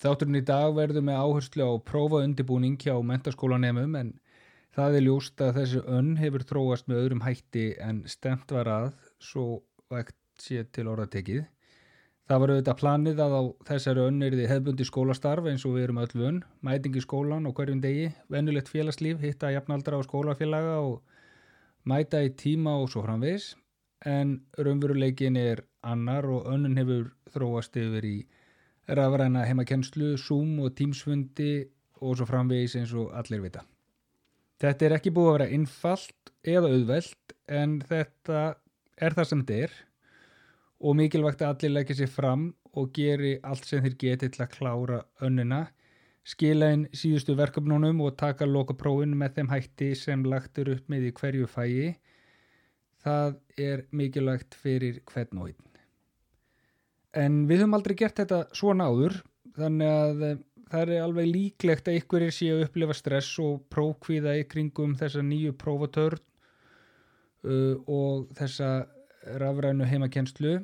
Þátturinn í dag verður með áherslu á prófa undibúning hjá mentaskólanemum en það er ljóst að þessi önn hefur þróast með öðrum hætti en stemt var að svo vægt sé til orðatekið. Það var auðvitað planið að á þessari önn er þið hefbundi skólastarf eins og við erum öll vönn, mætingi skólan og hverjum degi, vennulegt félagslíf, hitta jafnaldra á skólafélaga og mæta í tíma og svo framvegs en raunveruleikin er annar og önnun hefur þróast yfir í rafræna heimakennslu, Zoom og Teamsfundi og svo framvegis eins og allir vita. Þetta er ekki búið að vera innfallt eða auðvelt en þetta er það sem þetta er og mikilvægt að allir leggja sér fram og geri allt sem þeir geti til að klára önnuna, skila inn síðustu verkefnunum og taka lokaprófin með þeim hætti sem lagtur upp með í hverju fæi. Það er mikilvægt fyrir hvern og einn. En við höfum aldrei gert þetta svona áður þannig að eh, það er alveg líklegt að ykkur er síðan að upplifa stress og prókvíða í kringum þessa nýju prófatörn uh, og þessa rafrænu heimakenslu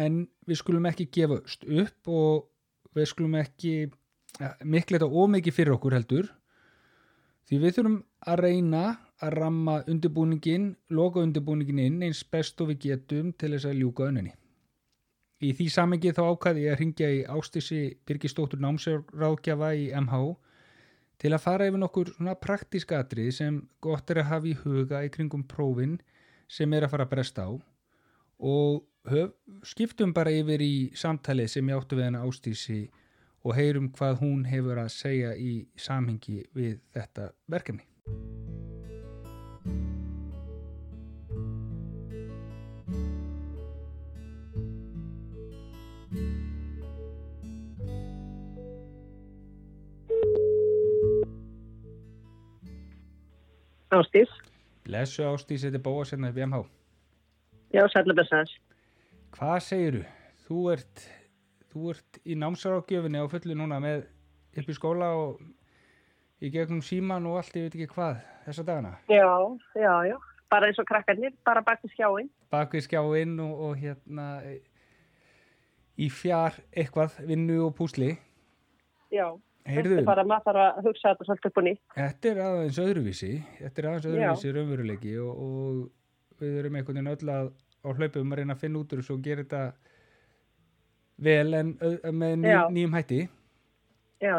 en við skulum ekki gefast upp og við skulum ekki ja, mikla þetta ómikið fyrir okkur heldur því við þurfum að reyna að ramma undirbúningin, loka undirbúningin inn eins best og við getum til þess að ljúka önninni. Í því samengi þá ákvaði ég að ringja í ástísi Birgistóttur námsráðgjafa í MH til að fara yfir nokkur praktíska atrið sem gott er að hafa í huga í kringum prófin sem er að fara að bresta á og höf, skiptum bara yfir í samtalið sem ég áttu við henni ástísi og heyrum hvað hún hefur að segja í samhengi við þetta verkefni. Ástís. Blessu Ástís, þetta er Bóa sérna við MH. Já, sætla blessaðar. Hvað segiru? Þú ert, þú ert í námsarákjöfinni á fullu núna með upp í skóla og í gegnum síman og allt, ég veit ekki hvað, þessa dagana. Já, já, já. Bara eins og krakkarnir, bara bak við skjáinn. Bak við skjáinn og, og hérna í fjár eitthvað, vinnu og púsli. Já. Heyrðu, bara, maður þarf að hugsa þetta svolítið upp og nýtt. þetta er aðeins öðruvísi, þetta er aðeins öðruvísi raunveruleiki og, og við erum einhvern veginn öll að á hlaupum að reyna að finna út úr þessu og gera þetta vel en með ný, nýjum hætti. Já,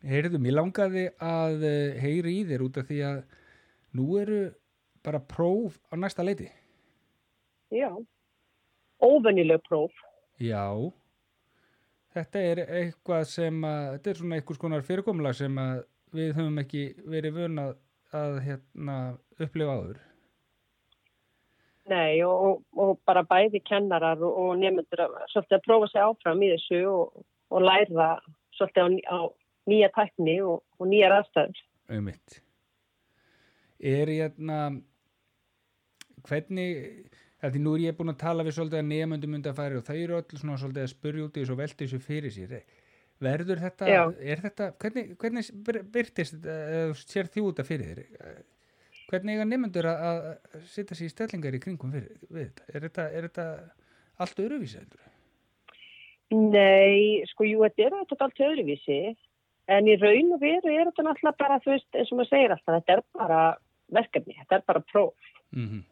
Heyrðu, mér langaði að eh, heyri í þér út af því að nú eru bara próf á næsta leiti. já. Óvennileg próf. Já, þetta er eitthvað sem að, þetta er svona einhvers konar fyrirkomla sem að við höfum ekki verið vön að, að hérna, upplifa áður. Nei, og, og, og bara bæði kennarar og, og nefndur að, að prófa sig áfram í þessu og, og læra svolítið á, á nýja tækni og, og nýjar aðstæður. Auðmitt. Er hérna, hvernig, því nú er ég búin að tala við svolítið að nefnundum undanfæri og það eru öll svona svolítið að spurja út í þessu velta þessu fyrir sér. Verður þetta, Já. er þetta, hvernig, hvernig byr- birtist þetta, sér því út af fyrir þér? Hvernig eiga nefnundur að, að setja sér í stellingar í kringum fyrir, þetta? Er þetta, er þetta allt öruvísi heldur? Nei, sko, jú, þetta er þetta allt öðruvísi, en í raun og veru er þetta náttúrulega bara, þú veist, eins og maður segir alltaf, þetta er bara verkefni, þetta er bara próf Mm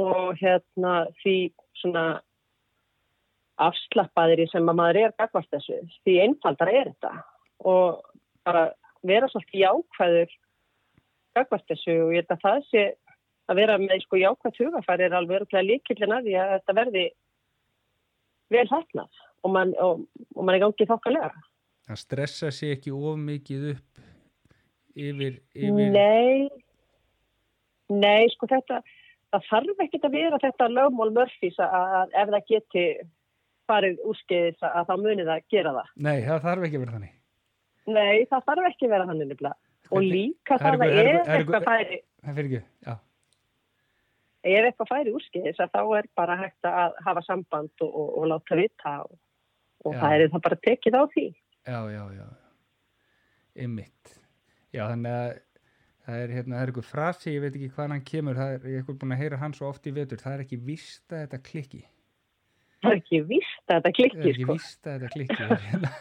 og hérna því svona afslappaðir í sem að maður er gagvart þessu, því einfaldara er þetta. Og bara vera svolítið jákvæður gagvart þessu. Og ég held að það sé að vera með sko jákvæð hugafæri er alveg öruglega líkillin að því að þetta verði vel hætnað og mann og, og man er gangið þokkalega. Það stressa sér ekki of mikið upp yfir, yfir Nei, nei, sko þetta, það þarf ekkert að vera þetta lögmál mörfís að ef það geti farið úrskeiðis að þá muni það gera það. Nei, það þarf ekki að vera þannig. Nei, það þarf ekki að vera þannig nefnilega. Og líka það er að eitthvað- er er færi, Það fyrir ekki, já. ef eitthvað færi úrskeiðis að þá er bara hægt að hafa samband og, og, láta vita og, og það er það bara tekið á því. Já, já, já. Ymmitt. Já, þannig að það er, hérna, það er eitthvað frasi, ég veit ekki hvaðan hann kemur, það er, ég eitthvað búin að heyra hann svo oft í vetur, það er ekki víst að þetta klikki. Það er ekki víst að þetta Það er ekki sko. víst að þetta klikki. Það er, hérna,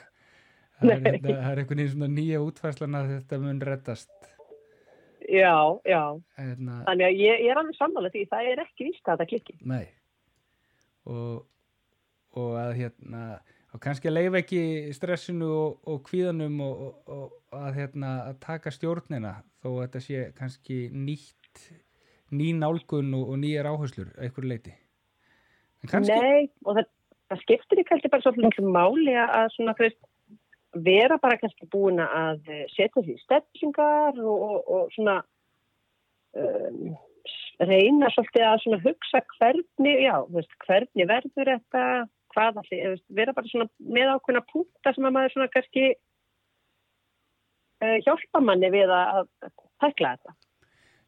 er, er einhvern veginn svona nýja útfærslan að þetta mun reddast Já, já. hérna, Þannig að ég, ég er alveg sammála því það er ekki víst að þetta klikki. nei og, og að hérna og kannski að leifa ekki stressinu og, og kvíðanum og, og, og að hérna að taka stjórnina þó að þetta sé kannski nýtt ný nálgun og, nýjar áherslur að einhverju leiti kannski, Nei, og það, það skiptir í kannski bara svolítið máli að svona, veist, vera bara kannski búin að eh, setja því stefningar og, svona um, reyna svolítið að hugsa hvernig, já, veist, hvernig verður þetta, hvað allir, vera bara svona með ákveðna punkta sem að maður svona kannski uh, hjálpa manni við að, tækla þetta.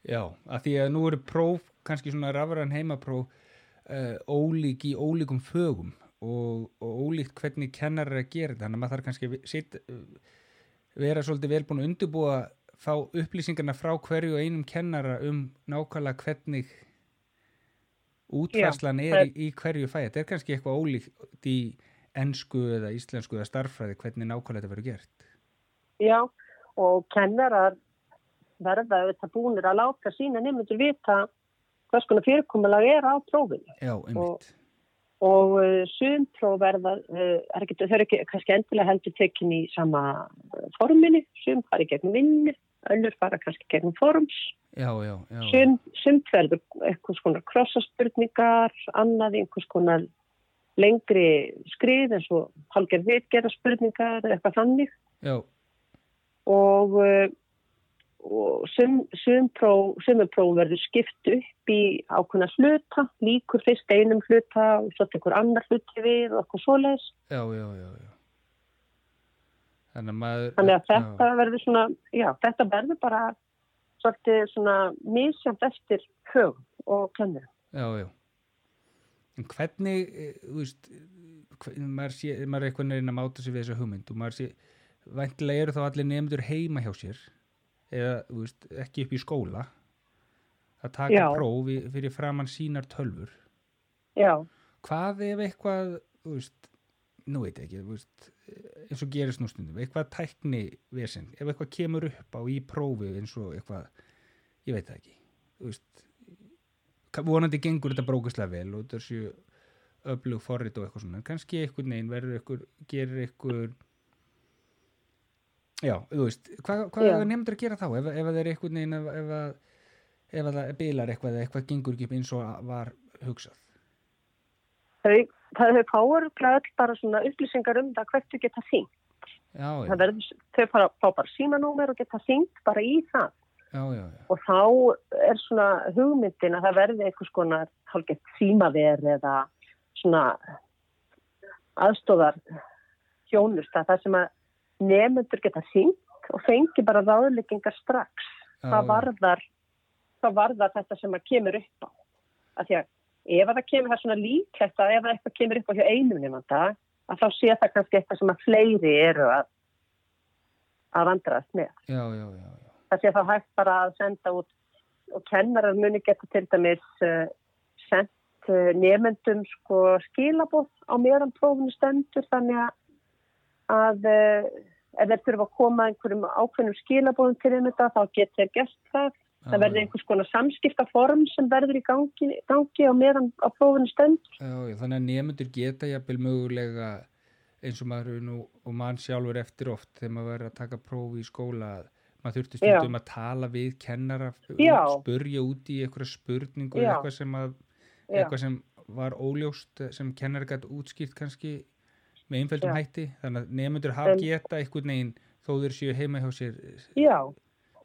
já, að því að nú eru próf, kannski svona rafræn heimapróf uh, ólík í ólíkum fögum og, og ólíkt hvernig kennar er að gera þetta, þannig að maður þarf kannski að sit, vera svolítið vel búin að undirbúa fá upplýsingarna frá hverju einum kennara um nákvæmlega hvernig útfærslan Já, er það í, í hverju fæ þetta er kannski eitthvað ólíkt í ensku eða íslensku eða starffræði hvernig nákvæmlega þetta verður gert. Já, og kennarar verða auðvitað búinir að láta sína nefndur vita hvers konar fyrirkomulag er á prófinu. Já, einmitt. Og uh, sumpróf verða, ekki, þau eru ekki kannski endilega heldur tekin í sama forminu, sum fara í gegnum vinnu, önnur fara kannski gegnum sum, sumt verður einhvers konar krossaspurningar, annað einhvers konar lengri skrið eins og halger vitgerða spurningar eða eitthvað þannig já, og, uh, og sum, sum próf, sumum próf verður skipt upp í ákveðna hluta, líkur fyrst einum hluta og svo tekur annar hluti við og eitthvað svoleiðis. já, já, já, já. Þannig að maður Þannig að þetta verður svona, já, þetta verður bara svolítið svona misjönd eftir hög og kennur. Já, já. En hvernig, eh, þú veist, maður, sé, maður er eitthvað neina að máta sig við þessa hugmynd og maður sé, væntilega eru þá allir nefndur heima hjá sér eða, þú veist, ekki upp í skóla að taka Já. prófi fyrir framann sínar tölfur. Já, Hvað ef eitthvað, þú veist, nú veit ég ekki, þú veist, eins og gerist nú stundum, eitthvað tækni vesinn, ef eitthvað kemur upp á í prófi eins og eitthvað, ég veit það ekki, þú veist, vonandi gengur þetta brókislega vel og þetta séu öflug forrit og eitthvað svona, kannski einhvern veginn verður eitthvað, gerir eitthvað, já, þú veist, hvað, hvað Já. nefndur að gera þá, ef, ef það er einhvern veginn, ef, ef, ef að það bilar eitthvað eða eitthvað gengur ekki eins og var hugsað. Þau, það þau fáur bara svona upplýsingar um það hvert þau geta Það verður, þau fara, fá bara símanúmer og geta þing bara í það. já, já, já. og þá er svona hugmyndin að það verði einhvers konar hálfgett símaver eða svona aðstóðar hjónusta þar sem að nefnendur geta syngt og fengi bara ráðleggingar strax já. varðar, hvað varðar þetta sem að kemur upp á að því að ef að það kemur það svona líklegt að ef að eitthvað kemur upp á hjá einum nefnda að þá sé það kannski eitthvað sem að fleiri eru að að vandrast með Já, já, já, það sé þá hægt bara að senda út og kennarar muni geta til dæmis uh, sendt uh, nefnendum sko skilabóð á meðan prófunu stendur þannig að, uh, ef þeir þurfa að koma einhverjum ákveðnum skilabóðum til þetta þá getur þeir gert það. Það verður einhvers konar samskiptaform sem verður í gangi, gangi á meðan á prófunu stendur. Já, já, þannig að nefnendur geta jafnvel mögulega eins og maður nú og mann sjálfur eftir oft þegar maður verður að taka prófi í skóla að maður þurfti stundum að tala við kennara, Já. spurja út í eitthvað spurningu Já. eitthvað sem, að, Já. eitthvað sem var óljóst sem kennara gæti útskýrt kannski með einföldum Já. hætti þannig að nefnendur hafa geta einhvern veginn þó þeir séu heima hjá sér Já,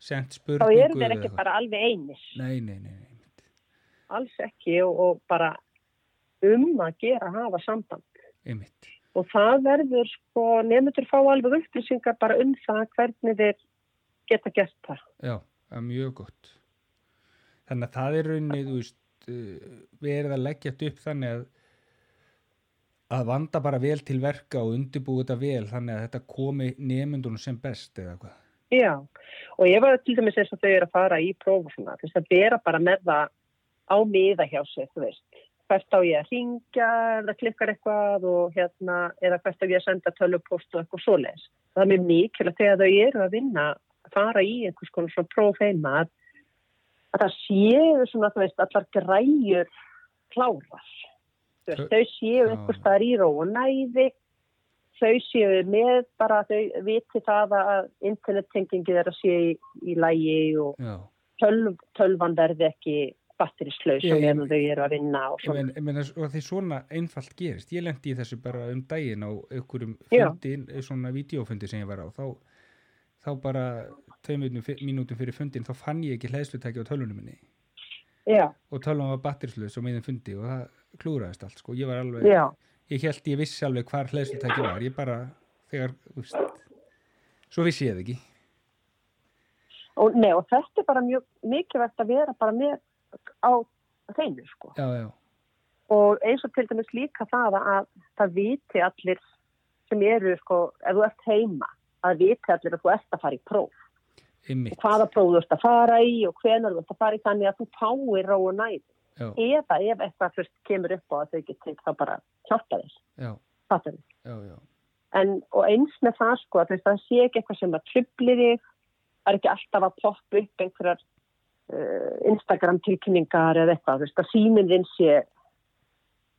þá eru þeir ekki bara alveg einis. Nei, nei, nei, nei. Alls ekki og, og bara um að gera að hafa samband. einmitt. Og það verður, sko, nefndur fá alveg upplýsingar bara um það hvernig þeir geta gert það. Já, það er mjög gott. Þannig að það er veist, uh, verið að leggja þetta upp þannig að að vanda bara vel til verka og undirbúið þetta vel þannig að þetta komi nefndunum sem best eða hvað. Já, og ég var til dæmis eins og þau eru að fara í próf og svona, þess að bera bara með það á miða hjá sig, þú veist. hvert á ég að ringja ef það klikkar eitthvað og hérna, eða hvert á ég að senda tölupost og eitthvað svoleiðis. Það er mjög mikilvægt þegar þau eru að vinna, að fara í einhvers konar svona próf heima að, að það séu svona, þú veist, allar græjur veist, þau séu einhvers staðar í ró og næði, þau séu með bara, þau viti það að internettengingi þeirra séu í, í lægi og já. tölv, tölvan verði ekki batterislaus Já, og meðan þau eru að vinna og svona. ég meina, og því svona einfalt gerist ég lendi í þessu bara um daginn á einhverjum Já. fundin, svona videófundi sem ég var á þá, þá bara tveim mínútum fyrir fundin þá fann ég ekki hlæðslutæki á tölvunum minni Já, og tölvun var batterislaus og meðin fundi og það klúraðist allt sko, ég var alveg já, ég held ég vissi alveg hvar hlæðslutæki var ég bara, þegar, veist svo vissi ég það ekki og, nei, og þetta er bara mjög mikilvægt að vera bara með á þeinu sko. já, já, Og eins og til dæmis líka það að það viti allir sem eru sko, ef þú ert heima, að viti allir að þú ert að fara í próf. ymmit Og hvaða próf þú ert að fara í og hvenar þú ert að fara í þannig að þú fáir rá og næði. Já, Eða ef eitthvað fyrst kemur upp á að þau geti þá bara hjálpa þér. en, og eins með það sko að það sé ekki eitthvað sem að trubli þig það er ekki alltaf að poppa upp einhverjar uh, Instagram tilkynningar eða eitthvað, þú veist, að síminn þinn sé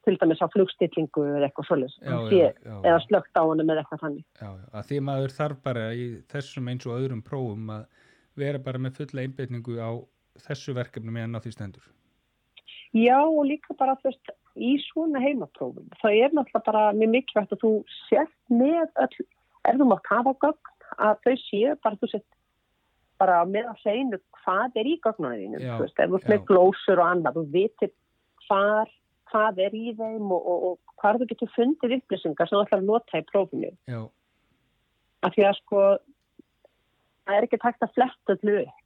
til dæmis á flugstillingu eða eitthvað Hann já. eða slögt á honum eða eitthvað þannig. Já, já, að því maður þarf bara í þessum eins og öðrum prófum að vera bara með fulla einbytningu á þessu verkefni meðan á því stendur Já, og líka bara, þú veist, í svona heimaprófum, það er náttúrulega bara mjög mikilvægt að þú sért með öll, þú mátt hafa gögn, að þau séu bara, þú sért bara með að hreinu hvað er í Já, þú veist, ef þú já. með glósur og annað, þú vitir hvar, hvað er í þeim og, og, og hvar þú getur fundið upplýsingar sem þú ætlar að nota í prófinu. já, Af því að sko, það er ekki takt að fletta upp.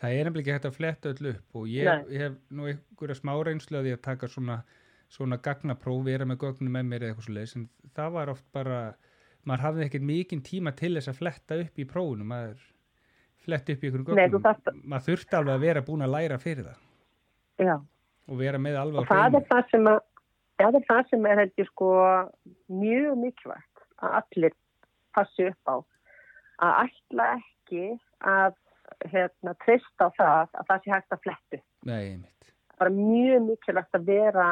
Það er nefnilega hægt að fletta öll upp og ég, ég hef nú einhverja smá reynslu að að taka svona svona gagnapróf, vera með gögnum með mér eða eitthvað svo leiðis, en það var oft bara maður hafði ekkert mikinn tíma til þess að fletta upp í prófunum, maður fletta upp í einhverjum gögnum, þarft maður þurfti alveg að vera búin að læra fyrir það. Já. og vera með alveg Og það er það sem að, það er það sem er held ég sko mjög mikilvægt að allir passi upp á. Að ætla ekki að hérna, treysta á það að það sé hægt að flettu. Nei, einmitt. Bara mjög mikilvægt að vera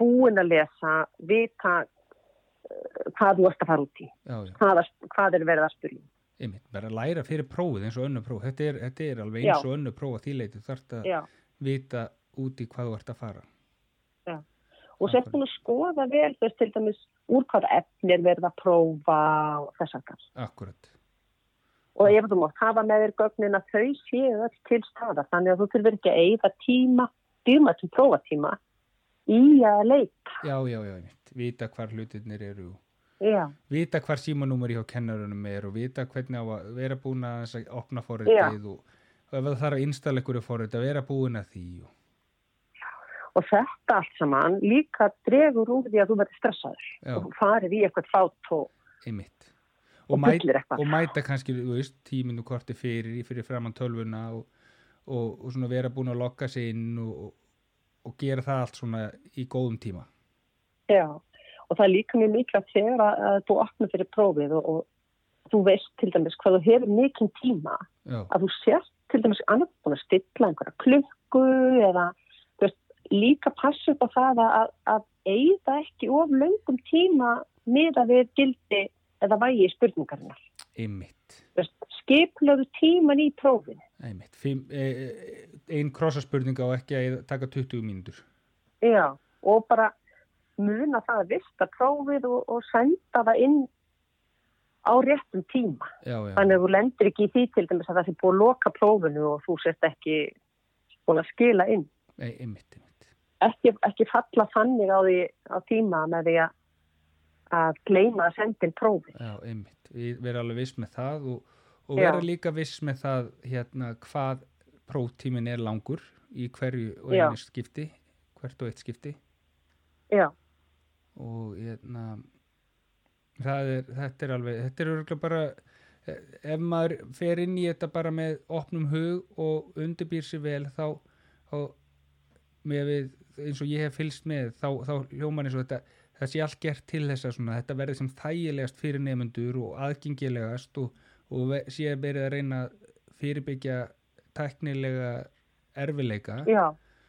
búin að lesa, vita uh, hvað þú ert að fara út í, Já, já, hvað, að- hvað er verið að spyrja. um. einmitt. Bara læra fyrir prófið eins og önnu próf. Þetta er, þetta er alveg Já. eins og önnu próf að því leiti. Þú þarft að Já. vita út í hvað þú ert að fara. Og sér búin að skoða vel veist til dæmis úr hvaða efnir verið að prófa og þess að það. Akkurat. Og ef þú mátt hafa með þér gögnin að þau séu öll til staðar þannig að þú þurfir ekki að eyða tíma dýrmættum prófatíma í að leika Já, já, já. Vita hvar hlutirnir eru. já, Vita hvar símanúmer hjá kennarunum er og vita hvernig á að vera búin að opna forritið og, ef það þarf að installa einhverju forrit að vera búin að því. Og, og þetta allt saman líka dregur úr því að þú verður stressaður Já. og farið í eitthvað fát og, einmitt. Og mæt- byllir eitthvað og mæta kannski, veist, tíminu korti fyrir, fyrir framann tölvuna og, og, og svona vera búin að lokka sig inn og, og gera það allt svona í góðum tíma. já, og það er líka mjög mikilvægt þegar að, að þú opnur fyrir prófið og, og þú veist til dæmis hvað þú hefur mikinn tíma Já, að þú sért til dæmis annars búin að stilla einhverja klukku eða veist, líka passa upp á það að, að eigða ekki of löngum tíma miða við gildi eða vægi spurningarinnar. einmitt. Skiplaðu tíman í prófin. einmitt. E, e, ein krossaspurning á ekki að taka 20 mínútur. Já, og bara muna það að vista prófið og, og senda það inn á réttum tíma. Já, já, Þannig að þú lendir ekki í því til dæmis að það sé búið að loka prófinu og þú sért ekki búin að skila inn. Ei, einmitt, einmitt. ekki, ekki falla þannig á, því, á tíma með því að, að gleyma að senda inn prófi. Já, einmitt. Við vera alveg viss með það og, og Já. vera líka viss með það hérna hvað próftímin er langur í hverju og Já. einu skipti, hvert og eitt skipti Já, og hérna er, þetta er alveg, þetta er örgulega bara ef maður fer inn í þetta bara með opnum hug og undirbýr sér vel þá, þá með við eins og ég hef fylst með þá, þá hljóman eins og þetta það sé allt gert til þess að svona, þetta verði sem þægilegast fyrir nefnendur og aðgengilegast og, og sé verið að reyna að fyrirbyggja teknilega erfileika já,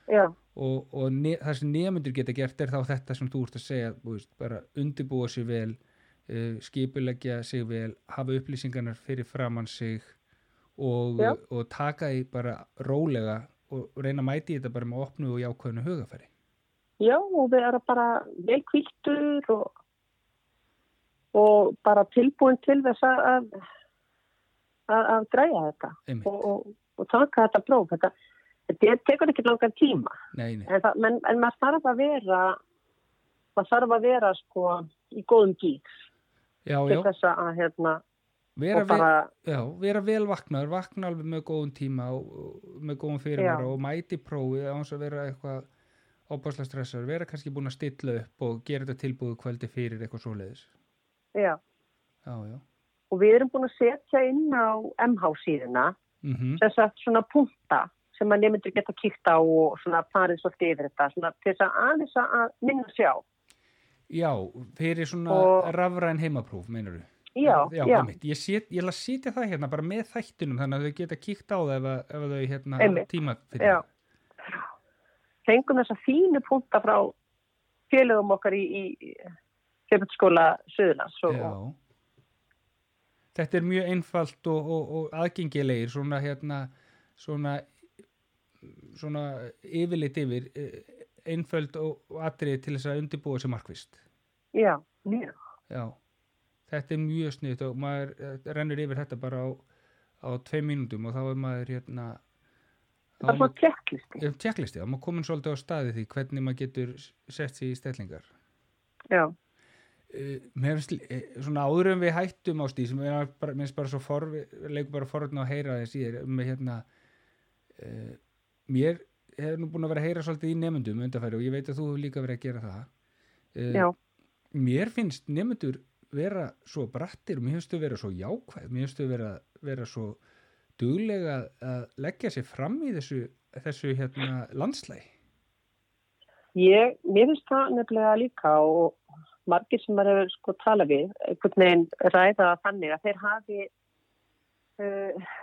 já, og, og ne, það sem nefnendur geta gert er þá þetta sem þú ert að segja veist, bara undirbúa sig vel uh, skipuleggja sig vel hafa upplýsingarnar fyrir framann sig og, og taka því bara rólega og reyna að mæti þetta bara með opnu og jákvæðinu hugafæri já og við erum bara vel kviltur og, og bara tilbúin til þess að, að, að, græja þetta og, og, og taka þetta próf. Þetta, þetta tekur ekki langan tíma. Nei, nei, en, það, men, en maður þarf að vera, þarf að vera sko í góðum gík já, til þess að hérna vera, bara, vel, já, vera vel vaknaður vakna alveg með góðum tíma og, með góðum fyrirvara og mæti prófið á þess að vera eitthvað óbáslega stressar, vera kannski búin að stilla upp og gera þetta tilbúið kvöldi fyrir eitthvað svoleiðis já. já, já, Og við erum búin að setja inn á MH síðuna mhm þess að svona punta sem að nefndur geta kíkt á og svona farið svolítið yfir þetta svona til þess að aðeins að minna sjá. Já, fyrir svona Og- rafræn heimapróf, meinar þú? Já, já. já. Ég, set, ég ætla að sitja það hérna bara með þættinum þannig að þau geta kíkt á það ef, ef þau hérna tíma fyrir Já. Fengum þessa fínu punta frá félögum okkar í, í Fjöldskóla Suðurlands og, Já. Þetta er mjög einfalt og, og, og aðgengilegir svona hérna svona, svona yfirleitt yfir eh, einföld og, atrið til þess að undirbúa sér markvist. já, mjög. Já, þetta er mjög sniðt og maður eh, rennur yfir þetta bara á, á tvei mínútum og þá er maður hérna Það er svona tjekklisti. um tjekklisti, þá er maður komin svolítið á staði því hvernig maður getur sett sér í stellingar. Já, Uh, mér finnst uh, svona áður en við hættum á stíð sem mér finnst bara svo forvi, leikum bara forðin að heyra þess í þér með hérna uh, mér hefur nú búin að vera að heyra svolítið í nefndum undarfæri og ég veit að þú hefur líka verið að gera það. Uh, já, mér finnst nefndur vera svo brattir og mér finnst þau vera svo jákvæð. Mér finnst þau vera, vera svo duglega að leggja sér fram í þessu, þessu hérna landslæg ég, mér finnst það nefnilega líka og margir sem maður hefur sko tala við, einhvern veginn ræða þannig að þeir hafi uh,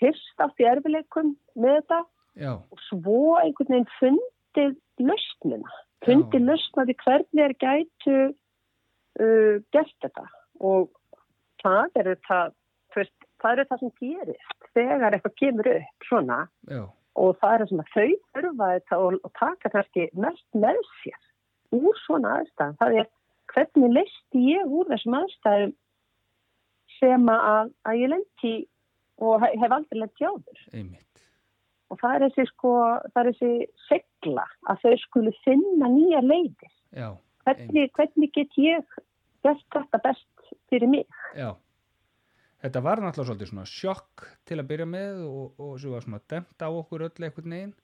fyrst átt í erfileikum með þetta já, og svo einhvern veginn fundið lausnina, fundið lausnaði hvernig er gætu uh, gert þetta. Og það er það, þú veist, það er það sem gerist þegar eitthvað kemur upp svona já, og það er sem að þau þurfa þetta og, og taka kannski mest með sér úr svona aðstæðum. Það er hvernig leisti ég úr þessum aðstæðum sem að, að ég lendi og he- hef aldrei lendi áður. einmitt Og það er þessi sko, það er þessi segla að þau skulu finna nýja leiðir. já, Hvernig, hvernig get ég gert þetta best fyrir mig? Já, þetta var náttúrulega svolítið svona sjokk til að byrja með og, og svo var svona demt á okkur öll eitthvað neginn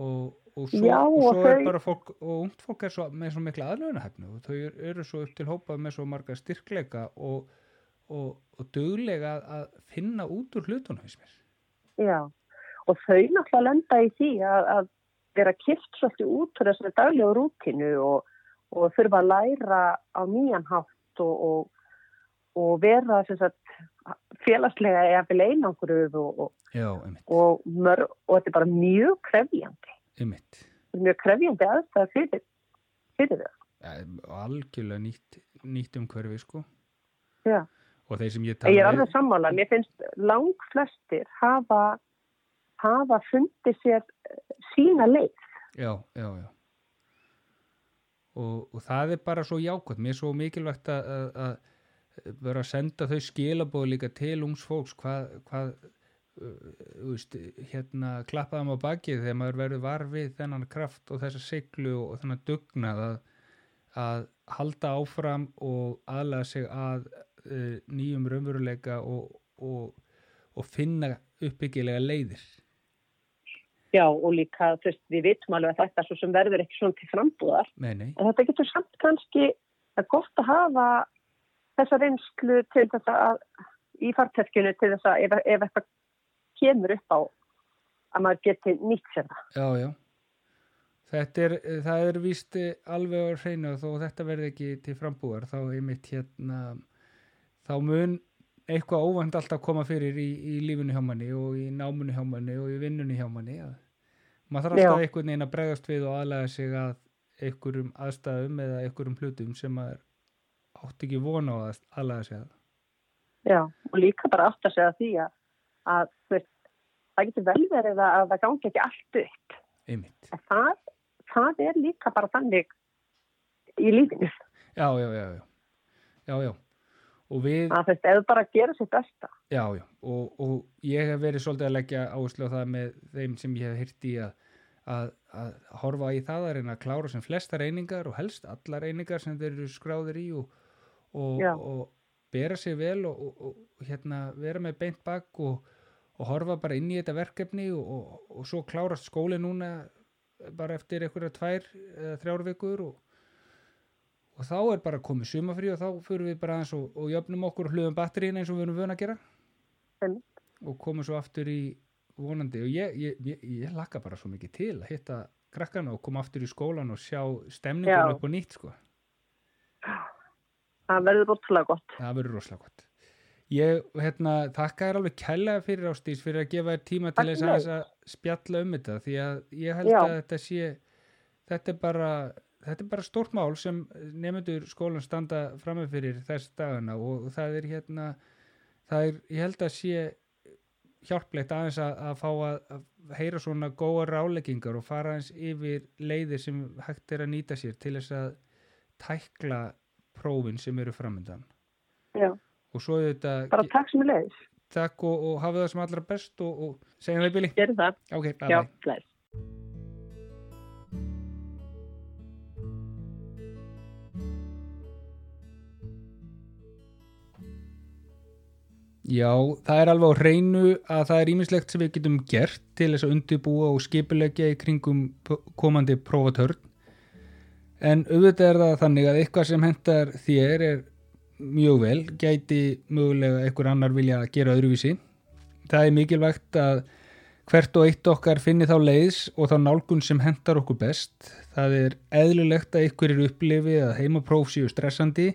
og, og svo, Já, og svo er bara fólk og ungt fólk er svo, með svo mikla aðlöfunahefnu og þau eru, svo upp til hópað með svo marga styrkleika og, og, og duglega að finna út úr mér. Já, og þau náttúrulega lenda í því að, að vera kipt svolítið út úr þessari daglegu rútinu og, og þurfa að læra á nýjan hátt og, og, vera sagt, félagslega eða einangruð og, og, Já, og, mör, og þetta er bara mjög krefjandi, einmitt. mjög krefjandi aðstæða fyrir, fyrir þau. Ja, algjörlega nýtt, nýtt umhverfi sko Já. og þeir sem ég Ég tala er alveg sammála, mér finnst lang flestir hafa, hafa fundið sér eh, sína leið. Já, já, já. Og, og það er bara svo jákvæmt. Mér er svo mikilvægt að vera að senda þau skilabóð líka til ungs fólks hvað, hvað uh, veist, hérna klappaðum á bakið þegar maður verður var við þennan kraft og þessa siglu og þennan dugnað að, að halda áfram og aðlega sig að uh, nýjum raunveruleika og, og, og finna uppbyggilega leiðir. Já, og líka, veist, við vitum alveg að þetta svo sem verður ekki svona til frambúðar. Nei, nei, En þetta getur samt kannski að gott að hafa þessa reynslu til þess að í farteskinu til þess að ef, ef eitthvað kemur upp á að maður geti nýtt sér það. já, já. þetta er, það er víst alveg á hreinu þó þetta verði ekki til frambúar þá einmitt hérna þá mun eitthvað óvænt alltaf koma fyrir í, í lífunu hjá manni og í námunu hjá manni og í vinnunni hjá manni að maður þarf alltaf einhvern veginn að bregðast við og aðlega sig að einhverjum aðstæðum eða einhverjum hlutum sem maður átti ekki vona á að aðlega sig að Já, og líka bara átt að segja því að, að veist, það getur vel verið að það gangi ekki allt upp. einmitt það, það er líka bara þannig í lífinu. já, já, já, já, já, já. og við Að þú veist, þú bara gerir sitt besta. Já, já, og, og ég hef verið svolítið að leggja áherslu á það með þeim sem ég hef hýrt í að, að, að horfa í það að reyna að klára sem flesta reyningar og helst alla reyningar sem þeir eru skráðir í og, og, og bera sig vel og, og, og hérna, vera með beint bak og, og horfa bara inn í þetta verkefni og, og, og svo klárast skóli núna bara eftir einhverja tvær eða þrjár vikur og og þá er bara komið sumafrí og þá fyrir við bara aðeins og, og jöfnum okkur og hlöfum batterín eins og við erum vön að gera Einmitt. og komum svo aftur í vonandi og ég, ég, ég, ég lakka bara svo mikið til að hitta krakkana og koma aftur í skólan og sjá stemningun upp og nýtt sko. Það verður ótrúlega gott. það verður rosalega gott ég hérna, þakka þér alveg kærlega fyrir ástís fyrir að gefa þér tíma til þess aðeins að spjalla um þetta því að ég held Já. að þetta sé þetta er bara þetta er bara stórt mál sem nefnendur skólan standa frammeð fyrir þess dagana og það er hérna það er, ég held að sé hjálplegt aðeins að, að fá að, að heyra svona góða ráleggingar og fara aðeins yfir leiðir sem hægt er að nýta sér til þess að tækla prófin sem eru framöndan Já, og svo er þetta bara takk sem er leiðis. takk og, og hafa það sem allra best og, og segjum við Billy Gerir það. ok, bye Já, bless. Já, það er alveg á hreinu að það er ímislegt sem við getum gert til þess að undibúa og skipulegja í kringum komandi prófatörn. En auðvitað er það þannig að eitthvað sem hentar þér er mjög vel, gæti mögulega einhver annar vilja að gera öðruvísi. Það er mikilvægt að hvert og eitt okkar finni þá leiðs og þá nálgun sem hentar okkur best. Það er eðlulegt að eru upplifið að heimapróf séu stressandi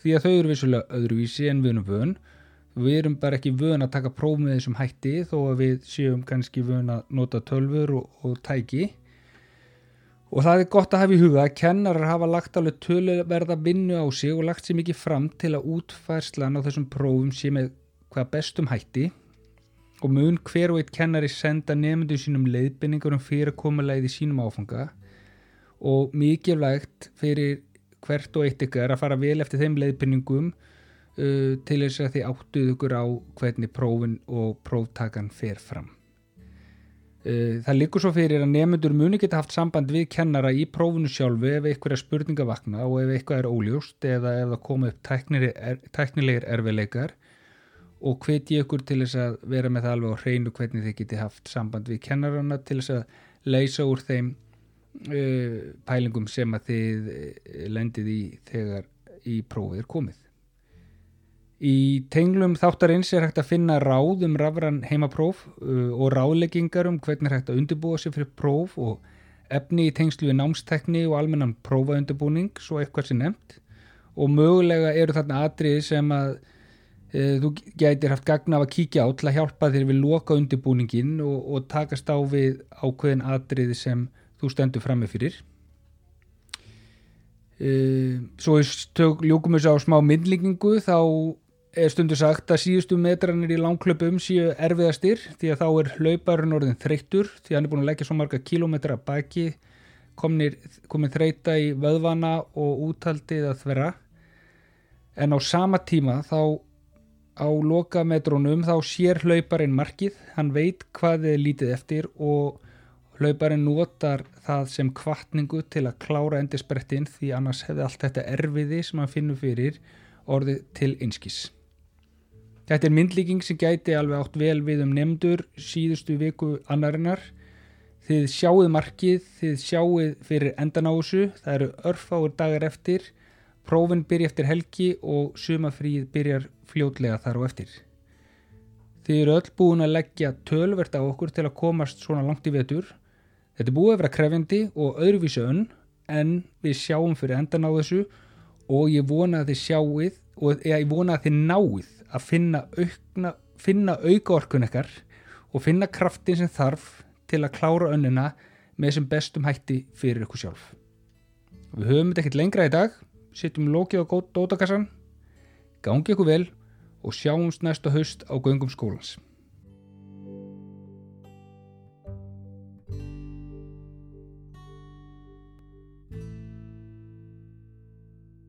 því að þau eru vissulega öðruvísi en við erum vön við erum bara ekki vön að taka próf með þessum hætti þó að við séum kannski vön að nota tölfur og, og tæki og það er gott að hafa í huga að kennarar hafa lagt alveg töluverða vinnu á sig og lagt sér mikið fram til að útfærslan á þessum prófum sé með hvað bestum hætti og mun hver og eitt kennari senda nefndu sínum leiðbynningur um fyrirkomulegið í sínum áfanga og mikilvægt fyrir hvert og eitt ykkar að fara vel eftir þeim leiðbynningum uh, til þess að þið áttuð ykkur á hvernig prófin og próftakan fer fram. Uh, það líkur svo fyrir að nefnendur muni geta haft samband við kennara í prófinu sjálfu ef eitthvað spurninga vakna og ef eitthvað er óljóst eða ef það koma upp er, tæknilegir erfileikar og hveti ykkur til þess að vera með það alveg á hreinu hvernig þið geti haft samband við kennarana til þess að leysa úr þeim uh, pælingum sem að þið uh, lendið í þegar í prófið er komið. Í tenglum þáttarins er hægt að finna ráð um rafran heimapróf uh, og ráðleggingar um hvernig er hægt að undirbúa sig fyrir próf og efni í tengslu við námstekni og almennan prófaundibúning, svo eitthvað sem nefnt og mögulega eru þarna atriði sem að e, þú gætir haft gagna af að kíkja á til að hjálpa þér við loka undirbúningin og, og takast á við ákveðin atriði sem þú stendur frammi fyrir. E, svo við stök, ljúkum þessu á smá myndlíkingu þá er stundu sagt að síðustu metranir í langklöpum séu erfiðastir því að þá er hlauparinn orðin þreyttur því að hann er búin að leggja svo marga kilómetra baki komnir, komin þreita í vöðvana og úthaldið að þverra en á sama tíma þá á loka metrónum þá sér hlauparinn markið, hann veit hvað þið er lítið eftir og hlauparinn notar það sem kvartningu til að klára endisbrettin því annars hefði allt þetta erfiði sem hann finnur fyrir orðið til einskis. Þetta er myndlíking sem gæti alveg átt vel við um nefndur síðustu viku annarinnar. Þið sjáuð markið, þið sjáuð fyrir endan á þessu, það eru örfáur dagar eftir, prófin byrja eftir helgi og sumafríð byrjar fljótlega þar á eftir. Þið eru öll búin að leggja tölvert á okkur til að komast svona langt í vetur. Þetta er búið að vera krefjandi og öðruvísi önn en við sjáum fyrir endan á þessu og ég vona að þið sjáið og ég vona að þið náið að finna, aukna, finna auka orkun ekkar og finna kraftin sem þarf til að klára önnina með þessum bestum hætti fyrir ykkur sjálf. Við höfum þetta ekkert lengra í dag, sittum lokið á dótakassan, gangi ykkur vel og sjáumst næsta haust á göngum skólans.